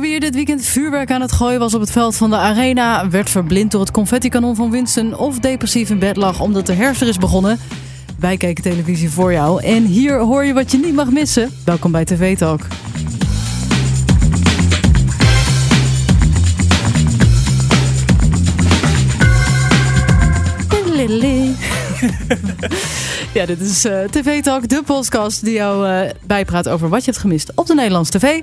voor wie dit weekend vuurwerk aan het gooien was op het veld van de arena, werd verblind door het confettikanon van Winston of depressief in bed lag omdat de herfst er is begonnen. Wij kijken televisie voor jou en hier hoor je wat je niet mag missen. Welkom bij TV Talk. ja, dit is uh, TV Talk, de podcast die jou uh, bijpraat over wat je hebt gemist op de Nederlandse tv.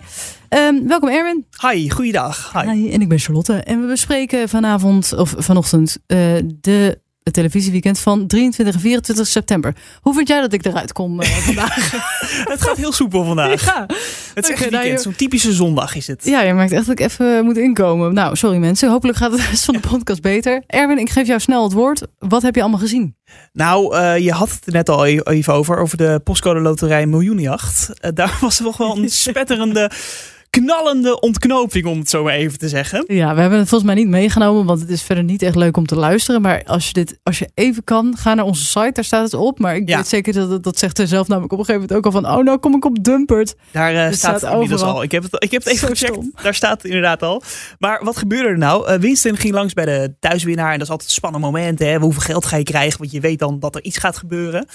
Um, welkom Erwin. Hi, goeiedag. Hi. Hi. En ik ben Charlotte. En we bespreken vanavond, of vanochtend, uh, de het televisieweekend van 23 en 24 september. Hoe vind jij dat ik eruit kom uh, vandaag? het gaat heel soepel vandaag. Ja. Het is echt okay, weekend, zo'n typische zondag is het. Ja, je merkt echt dat ik even moet inkomen. Nou, sorry mensen. Hopelijk gaat het rest van de podcast beter. Erwin, ik geef jou snel het woord. Wat heb je allemaal gezien? Nou, uh, je had het net al e-, even over, over de postcode loterij miljoenjacht. Uh, daar was er nog wel een spetterende knallende ontknoping, om het zo maar even te zeggen. Ja, we hebben het volgens mij niet meegenomen, want het is verder niet echt leuk om te luisteren. Maar als je dit, als je even kan, ga naar onze site, daar staat het op. Maar ik weet zeker dat dat zegt er zelf namelijk op een gegeven moment ook al van, oh nou kom ik op Dumpert. Daar uh, staat, het inmiddels al. Ik heb het, ik heb het even gecheckt. Daar staat het inderdaad al. Maar wat gebeurde er nou? Uh, Winston ging langs bij de thuiswinnaar en dat is altijd een spannend moment. Hè? Hoeveel geld ga je krijgen? Want je weet dan dat er iets gaat gebeuren.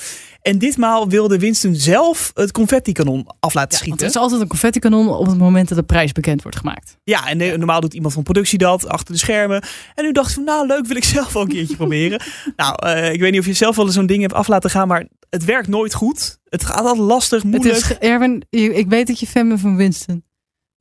En ditmaal wilde Winston zelf het confetti-kanon af laten schieten. Er is altijd een confetti-kanon op het moment dat de prijs bekend wordt gemaakt. Ja, en normaal doet iemand van productie dat achter de schermen. En nu dacht ik van, nou leuk, wil ik zelf wel een keertje proberen. Nou, uh, ik weet niet of je zelf wel eens zo'n ding hebt af laten gaan, maar het werkt nooit goed. Het gaat altijd lastig, moeilijk. Het is, Erwin, ik weet dat je fan bent van Winston.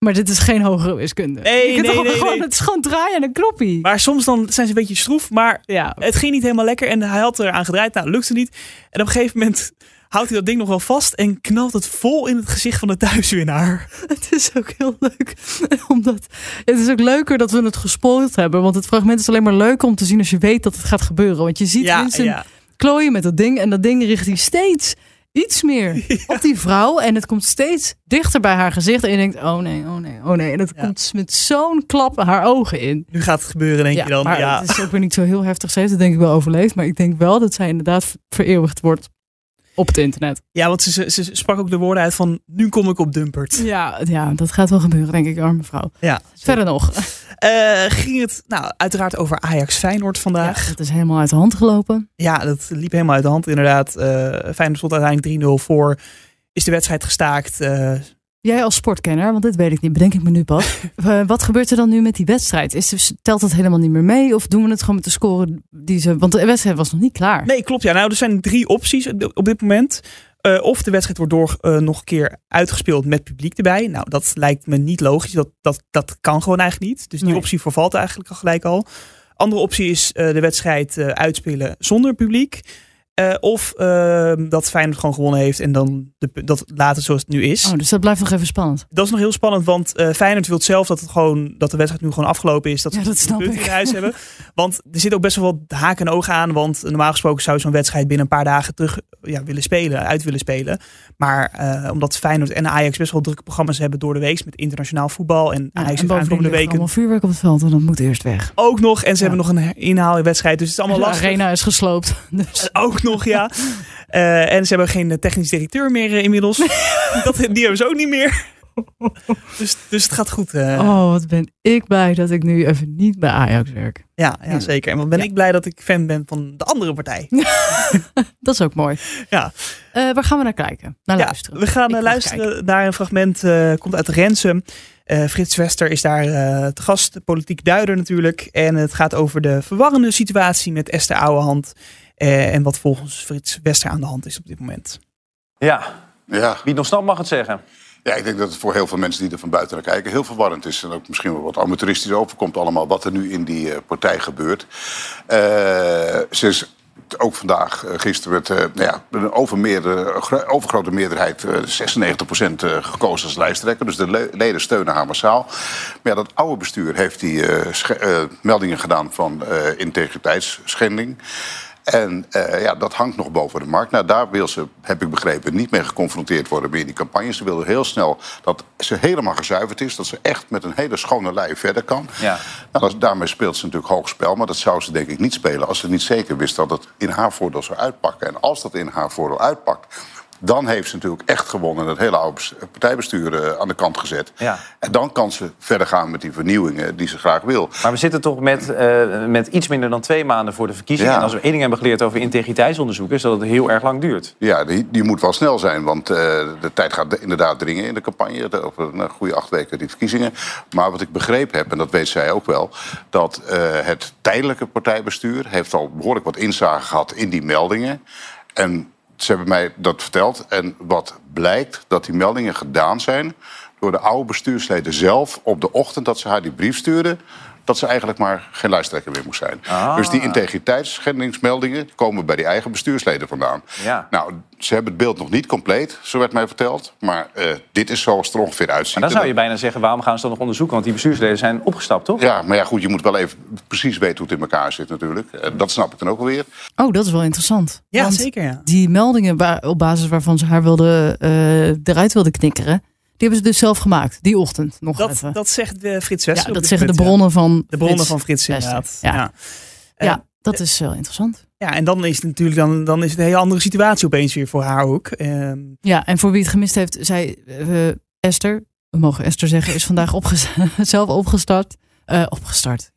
Maar dit is geen hogere wiskunde. Nee, nee, nee, gewoon, Het is gewoon draaien en een knoppie. Maar soms dan zijn ze een beetje stroef. Maar ja. het ging niet helemaal lekker. En hij had eraan gedraaid. Nou, lukte niet. En op een gegeven moment houdt hij dat ding nog wel vast. En knalt het vol in het gezicht van de thuiswinnaar. Het is ook heel leuk. Omdat het is ook leuker dat we het gespoild hebben. Want het fragment is alleen maar leuk om te zien als je weet dat het gaat gebeuren. Want je ziet ja, mensen ja. klooien met dat ding. En dat ding richt hij steeds iets meer op die vrouw. En het komt steeds dichter bij haar gezicht. En je denkt, oh nee, oh nee, oh nee. En het komt met zo'n klap haar ogen in. Nu gaat het gebeuren, denk je dan. Maar ja, het is ook weer niet zo heel heftig. Ze heeft het denk ik wel overleefd. Maar ik denk wel dat zij inderdaad vereeuwigd wordt op het internet. Ja, want ze, ze, sprak ook de woorden uit van nu kom ik op Dumpert. Ja, ja dat gaat wel gebeuren, denk ik, arme vrouw. Ja. Verder nog. Uh, ging het nou, uiteraard over Ajax Feyenoord vandaag. Ja, dat is helemaal uit de hand gelopen. Ja, dat liep helemaal uit de hand inderdaad. Uh, Feyenoord stond uiteindelijk 3-0 voor. Is de wedstrijd gestaakt. Uh, Jij als sportkenner, want dit weet ik niet, bedenk ik me nu pas. wat gebeurt er dan nu met die wedstrijd? Is, telt dat helemaal niet meer mee? Of doen we het gewoon met de score die ze. Want de wedstrijd was nog niet klaar. Nee, klopt. Ja, nou, er zijn drie opties op dit moment. Uh, of de wedstrijd wordt door uh, nog een keer uitgespeeld met publiek erbij. Nou, dat lijkt me niet logisch. Dat, dat, dat kan gewoon eigenlijk niet. Dus die optie vervalt eigenlijk al gelijk al. Andere optie is de wedstrijd uitspelen zonder publiek. Uh, of uh, dat Feyenoord gewoon gewonnen heeft en dan de, dat later zoals het nu is. Oh, dus dat blijft nog even spannend. Dat is nog heel spannend, want uh, Feyenoord wil zelf dat, het gewoon, dat de wedstrijd nu gewoon afgelopen is. Dat ja, ze dat in huis hebben. Want er zit ook best wel wat haken en ogen aan. Want normaal gesproken zou zo'n wedstrijd binnen een paar dagen terug ja, willen spelen, uit willen spelen. Maar omdat Feyenoord en Ajax best wel drukke programma's hebben door de week met internationaal voetbal. En ja, Ajax en aankomende weken. allemaal vuurwerk op het veld en dat moet eerst weg. Ook nog. En ze hebben nog een inhaalwedstrijd. Dus het is allemaal lastig. De arena is gesloopt. Dus. Ook nog, ja. Uh, en ze hebben geen technisch directeur meer uh, inmiddels. dat, die hebben ze ook niet meer. dus, dus het gaat goed. Uh. Oh, wat ben ik blij dat ik nu even niet bij Ajax werk. Ja, ja zeker. En wat ben ik blij dat ik fan ben van de andere partij. dat is ook mooi. Ja. waar gaan we naar kijken? Naar ja, luisteren. We gaan luisteren naar een fragment. komt uit Rensum. Frits Wester is daar te gast, politiek duider natuurlijk. En het gaat over de verwarrende situatie met Esther Ouwehand uh, en wat volgens Frits Wester aan de hand is op dit moment. Ja, ja. wie nog snap mag het zeggen. Ja, ik denk dat het voor heel veel mensen die er van buiten naar kijken heel verwarrend is. En ook misschien wel wat amateuristisch overkomt allemaal wat er nu in die uh, partij gebeurt. Uh, ze is ook vandaag, gisteren werd uh, nou ja, een overgrote meerderheid, 96% gekozen als lijsttrekker. Dus de leden steunen haar massaal. Maar ja, dat oude bestuur heeft die meldingen gedaan van integriteitsschending. En uh, ja, dat hangt nog boven de markt. Nou, daar wil ze, heb ik begrepen, niet mee geconfronteerd worden meer in die campagne. Ze willen heel snel dat ze helemaal gezuiverd is. Dat ze echt met een hele schone lijn verder kan. Ja. Nou, daarmee speelt ze natuurlijk hoog spel. Maar dat zou ze denk ik niet spelen als ze niet zeker wist dat het in haar voordeel zou uitpakken. En als dat in haar voordeel uitpakt Dan heeft ze natuurlijk echt gewonnen. Het hele oude partijbestuur uh, aan de kant gezet. Ja. En dan kan ze verder gaan met die vernieuwingen die ze graag wil. Maar we zitten toch met, uh, met iets minder dan twee maanden voor de verkiezingen. En als we één ding hebben geleerd over integriteitsonderzoek... is dat het heel erg lang duurt. Ja, die, die moet wel snel zijn. Want uh, de tijd gaat inderdaad dringen in de campagne. Over een goede acht weken die verkiezingen. Maar wat ik begrepen heb, en dat weet zij ook wel... dat het tijdelijke partijbestuur heeft al behoorlijk wat inzage gehad in die meldingen. En ze hebben mij dat verteld. En wat blijkt, dat die meldingen gedaan zijn door de oude bestuursleden zelf op de ochtend dat ze haar die brief stuurden dat ze eigenlijk maar geen lijsttrekker meer moest zijn. Ah. Dus die integriteitsschendingsmeldingen komen bij die eigen bestuursleden vandaan. Ja. Nou, ze hebben het beeld nog niet compleet, zo werd mij verteld. Maar uh, dit is zoals het er ongeveer uitziet. Maar dan zou je bijna zeggen, waarom gaan ze dan nog onderzoeken? Want die bestuursleden zijn opgestapt, toch? Ja, maar ja, goed, je moet wel even precies weten hoe het in elkaar zit natuurlijk. Uh, dat snap ik dan ook alweer. Oh, dat is wel interessant. Ja, zeker. Ja. Die meldingen op basis waarvan ze haar wilde, uh, eruit wilde knikkeren die hebben ze dus zelf gemaakt, die ochtend nog dat, even. Dat zegt uh, Frits Wester. Ja, dat zeggen de bronnen van De bronnen van Frits, inderdaad. Ja, ja. ja dat is wel interessant. Ja, en dan is het natuurlijk dan, dan is het een hele andere situatie opeens weer voor haar ook. Um... Ja, en voor wie het gemist heeft, zij uh, Esther, we mogen Esther zeggen, is vandaag zelf opgestart. Opgestart.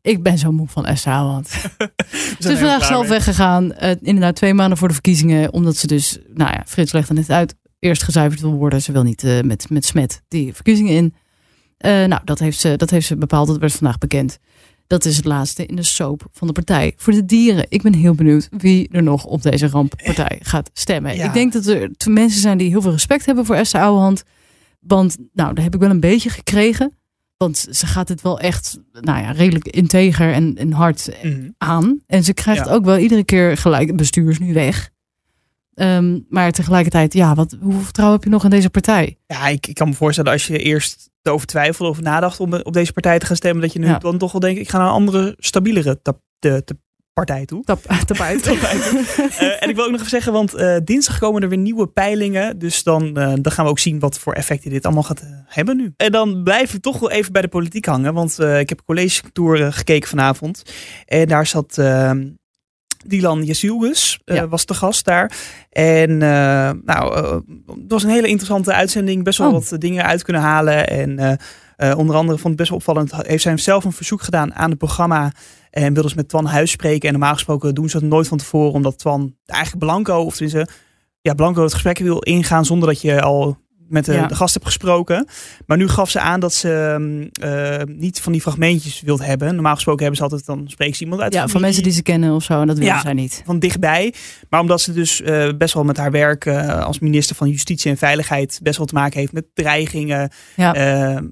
Ik ben zo moe van Esther Houwand. ze is vandaag zelf weggegaan. Uh, inderdaad, twee maanden voor de verkiezingen. Omdat ze dus, nou ja, Frits legde het uit eerst gezuiverd wil worden. Ze wil niet uh, met, met smet die verkiezingen in. Uh, nou, dat heeft, ze, dat heeft ze bepaald. Dat werd vandaag bekend. Dat is het laatste in de soap van de partij. Voor de dieren. Ik ben heel benieuwd wie er nog op deze ramppartij gaat stemmen. Ik denk dat er mensen zijn die heel veel respect hebben voor Esther Ouwehand. Want, nou, daar heb ik wel een beetje gekregen. Want ze gaat het wel echt, nou ja, redelijk integer en, en hard mhm. aan. En ze krijgt ook wel iedere keer gelijk. bestuur is nu weg. Ehm, maar tegelijkertijd, ja, wat, hoeveel vertrouwen heb je nog in deze partij? Ja, ik, ik kan me voorstellen als je eerst erover twijfelde of nadacht om op deze partij te gaan stemmen, dat je nu dan toch wel denkt, ik ga naar een andere, stabielere de, de partij toe. Tap, tapijt. uh, en ik wil ook nog even zeggen, want uh, dinsdag komen er weer nieuwe peilingen. Dus dan, uh, dan gaan we ook zien wat voor effecten dit allemaal gaat hebben nu. En dan blijf ik toch wel even bij de politiek hangen. Want ik heb college tour gekeken vanavond. En daar zat ehm, Dylan Jezielgus uh, was de gast daar. En uh, nou, uh, het was een hele interessante uitzending. Best wel oh. wat dingen uit kunnen halen. En onder andere vond het best wel opvallend. Heeft zij zelf een verzoek gedaan aan het programma. En wilde ze met Twan Huis spreken. En normaal gesproken doen ze dat nooit van tevoren. Omdat Twan eigenlijk Blanco, of tenminste ja, Blanco het gesprek wil ingaan zonder dat je al met de, de, gast heb gesproken. Maar nu gaf ze aan dat ze uh, niet van die fragmentjes wilt hebben. Normaal gesproken hebben ze altijd, dan spreekt ze iemand uit. Ja, van, mensen die ze kennen of zo. En dat willen ja, zij niet. Van dichtbij. Maar omdat ze dus uh, best wel met haar werk uh, als minister van Justitie en Veiligheid best wel te maken heeft met dreigingen ja.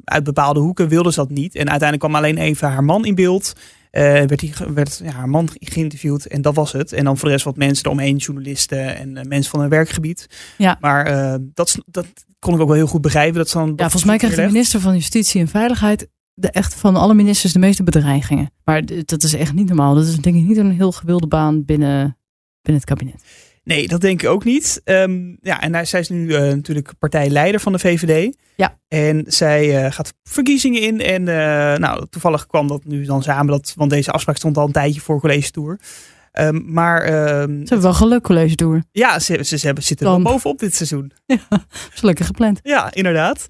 uit bepaalde hoeken, wilde ze dat niet. En uiteindelijk kwam alleen even haar man in beeld. Uh, werd, die, werd ja, haar man geïnterviewd en dat was het. En dan voor de rest wat mensen eromheen, journalisten en uh, mensen van hun werkgebied. Ja. Maar uh, dat, dat kon ik ook wel heel goed begrijpen. Dat dan, ja, volgens mij krijgt de minister van Justitie en Veiligheid de echt van alle ministers de meeste bedreigingen. Maar dat is echt niet normaal. Dat is denk ik niet een heel gewilde baan binnen, binnen het kabinet. Nee, dat denk ik ook niet. Um, ja, en zij is nu uh, natuurlijk partijleider van de VVD. Ja. En zij uh, gaat verkiezingen in. En uh, nou, toevallig kwam dat nu dan samen. Dat, want deze afspraak stond al een tijdje voor College Tour. Um, maar, um, ze hebben wel geluk college door. Ja, ze, ze, ze hebben, zitten Dan. wel bovenop dit seizoen. Ja, is lekker gepland. Ja, inderdaad.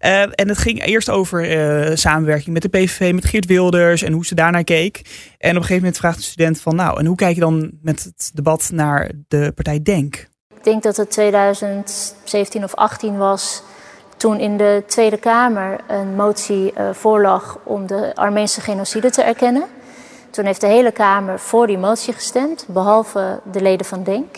Uh, en het ging eerst over uh, samenwerking met de PVV, met Geert Wilders en hoe ze daarnaar keek. En op een gegeven moment vraagt de student van, nou, en hoe kijk je dan met het debat naar de partij Denk? Ik denk dat het 2017 of 18 was toen in de Tweede Kamer een motie uh, voorlag om de Armeense genocide te erkennen. Toen heeft de hele Kamer voor die motie gestemd, behalve de leden van DENK.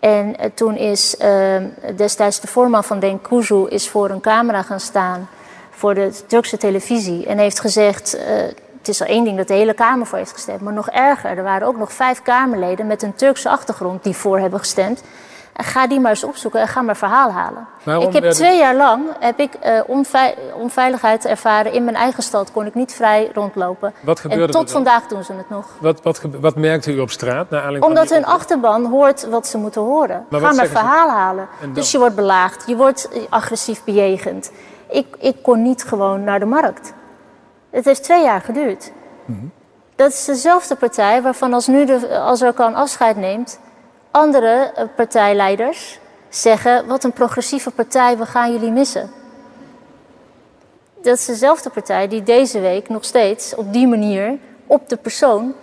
En eh, toen is uh, destijds de voorman van DENK, Kuzu, is voor een camera gaan staan voor de Turkse televisie. En heeft gezegd, uh, het is al één ding dat de hele Kamer voor heeft gestemd. Maar nog erger, er waren ook nog vijf Kamerleden met een Turkse achtergrond die voor hebben gestemd. Ga die maar eens opzoeken en ga maar verhaal halen. ik heb twee jaar lang heb ik, uh, onveiligheid ervaren. In mijn eigen stad kon ik niet vrij rondlopen. Wat gebeurde en tot vandaag doen ze het nog. Wat, wat, wat merkte u op straat? Naar Omdat hun achterban hoort wat ze moeten horen. ga maar verhaal halen. Dus je wordt belaagd, je wordt agressief bejegend. Ik, ik kon niet gewoon naar de markt. Het heeft twee jaar geduurd. Mm -hmm. Dat is dezelfde partij waarvan als nu de, als er kan afscheid neemt andere eh, partijleiders zeggen: wat een progressieve partij, we gaan jullie missen. Dat is dezelfde partij die deze week nog steeds op die manier op de persoon,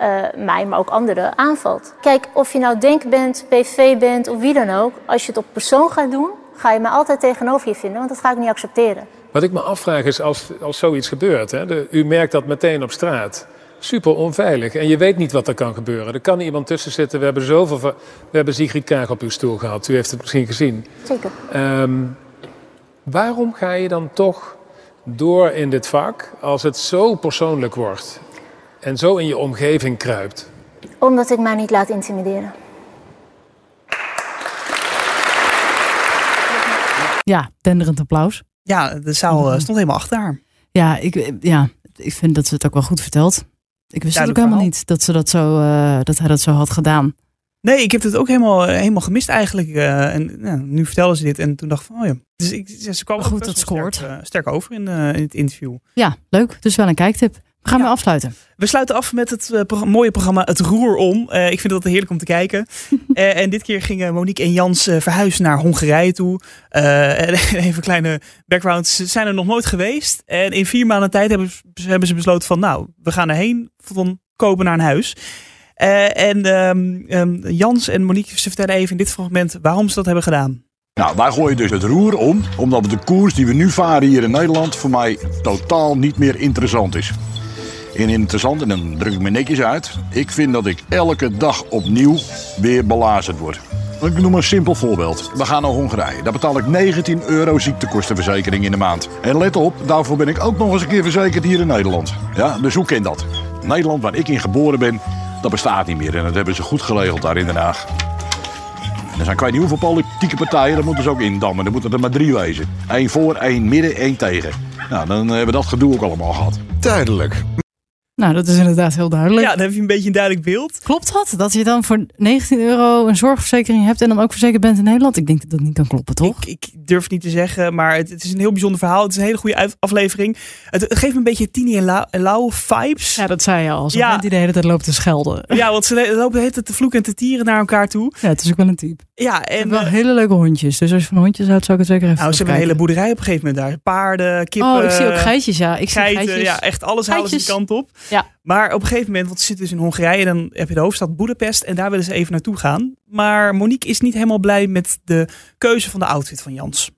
uh, mij, maar ook anderen, aanvalt. Kijk, of je nou Denk bent, PV bent of wie dan ook, als je het op persoon gaat doen, ga je me altijd tegenover je vinden, want dat ga ik niet accepteren. Wat ik me afvraag is, als, als zoiets gebeurt, hè, u merkt dat meteen op straat, super onveilig. En je weet niet wat er kan gebeuren. Er kan iemand tussen zitten. We hebben zoveel. We hebben Sigrid Kaag op uw stoel gehad. U heeft het misschien gezien. Zeker. Um, waarom ga je dan toch door in dit vak als het zo persoonlijk wordt en zo in je omgeving kruipt? Omdat ik mij niet laat intimideren. Ja, denderend applaus. Ja, de zaal eh, stond helemaal achter haar. Ja, ik, ja, ik vind dat ze het ook wel goed vertelt. Ik wist het ook helemaal niet dat, ze dat, zo, uh, dat hij dat zo had gedaan. Nee, ik heb het ook helemaal, eh, helemaal gemist eigenlijk. Uh, en nou, nu vertellen ze dit en toen dacht ik van, oh ja. Dus ik, ze kwam goed dat scoort. Sterk, uh, sterk over in, in, het interview. Ja, leuk. Dus wel een kijktip. We gaan ja. weer afsluiten. We sluiten af met het uh, pro mooie programma Het Roer Om. Uh, ik vind dat heerlijk om te kijken. uh, en dit keer gingen Monique en Jans verhuizen naar Hongarije toe. even een kleine background. Ze zijn er nog nooit geweest. En in vier maanden tijd hebben, hebben ze besloten van... nou, we gaan erheen van kopen naar een huis. en um, um, Jans en Monique, ze vertellen even in dit fragment... waarom ze dat hebben gedaan. Nou, wij gooien dus het roer om, omdat de koers die we nu varen hier in Nederland voor mij totaal niet meer interessant is. En interessant, en dan druk ik me netjes uit. Ik vind dat ik elke dag opnieuw weer belazerd word. Ik noem een simpel voorbeeld. We gaan naar Hongarije. Daar betaal ik 19 euro ziektekostenverzekering in de maand. En let op, daarvoor ben ik ook nog eens een keer verzekerd hier in Nederland. Ja, dus hoe ken dat? Nederland, waar ik in geboren ben, dat bestaat niet meer. En dat hebben ze goed geregeld daar in Den Haag. Er zijn kwijt niet hoeveel politieke partijen, daar moeten ze ook indammen. Er moeten er maar drie wezen. Eén voor, één midden, één tegen. Nou, dan hebben we dat gedoe ook allemaal gehad. Duidelijk. Nou, dat is inderdaad heel duidelijk. Ja, dan heb je een beetje een duidelijk beeld. Klopt dat? Dat je dan voor 19 euro een zorgverzekering hebt en dan ook verzekerd bent in Nederland? Ik denk dat dat niet kan kloppen, toch? Ik, ik durf niet te zeggen, maar het, het, is een heel bijzonder verhaal. Het is een hele goede aflevering. Het, het geeft me een beetje Tini en, La, Lau vibes. Ja, dat zei je al. Zo ja. die de hele tijd loopt te schelden. Ja, want ze lopen de hele tijd te vloeken en te tieren naar elkaar toe. Ja, het is ook wel een type. Ja, en wel hele leuke hondjes. Dus als je van hondjes houdt, zou ik het zeker even Nou, ze hebben een hele boerderij op een gegeven moment daar. Paarden, kippen. Oh, ik zie ook geitjes, ja. Ik geiten, zie geitjes. ja, echt alles halen ze die kant op. Ja. Maar op een gegeven moment, want ze zitten dus in Hongarije, dan heb je de hoofdstad Boedapest en daar willen ze even naartoe gaan. Maar Monique is niet helemaal blij met de keuze van de outfit van Jans.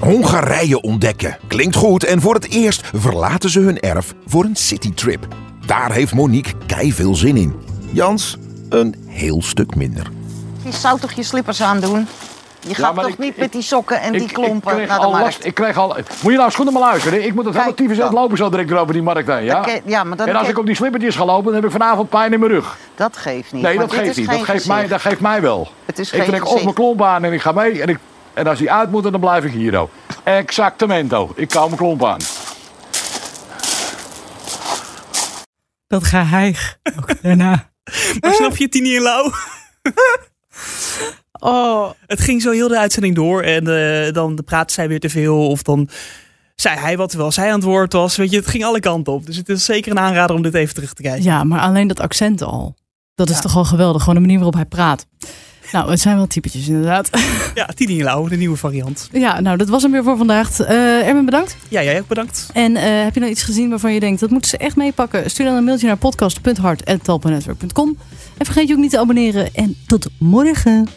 Hongarije ontdekken. Klinkt goed en voor het eerst verlaten ze hun erf voor een citytrip. Daar heeft Monique kei veel zin in. Jans een heel stuk minder. Je zou toch je slippers aandoen? Je gaat toch ik, niet ik, met die sokken en ik, die klompen ik kreeg naar de al markt? Last, ik kreeg al, moet je nou schoenen maar luisteren. Ik moet het hele tyfus lopen zo direct over die markt heen. Ja? Ja, maar dan en als ik op die slippertjes ga lopen, dan heb ik vanavond pijn in mijn rug. Dat geeft niet. Nee, dat geeft niet. Dat geeft, mij, dat geeft mij wel. Het is ik trek op mijn klomp aan en ik ga mee. En, ik, en als die uit moet, dan blijf ik hier. Oh. Exactamento. Ik kou mijn klomp aan. Dat geheig. Ook daarna. maar snap je Tini en Lau? Oh. Het ging zo heel de uitzending door en uh, dan praatte zij weer te veel of dan zei hij wat terwijl zij aan het woord was. Weet je, het ging alle kanten op. Dus het is zeker een aanrader om dit even terug te kijken. Ja, maar alleen dat accent al. Dat is ja. toch al geweldig. Gewoon de manier waarop hij praat. Nou, het zijn wel typetjes inderdaad. Ja, Tini Lau, de nieuwe variant. Ja, nou dat was hem weer voor vandaag. Uh, Erwin, bedankt. Ja, jij ook bedankt. En uh, heb je nou iets gezien waarvan je denkt, dat moeten ze echt meepakken? Stuur dan een mailtje naar podcast.hart.talpanetwerk.com. En vergeet je ook niet te abonneren. En tot morgen.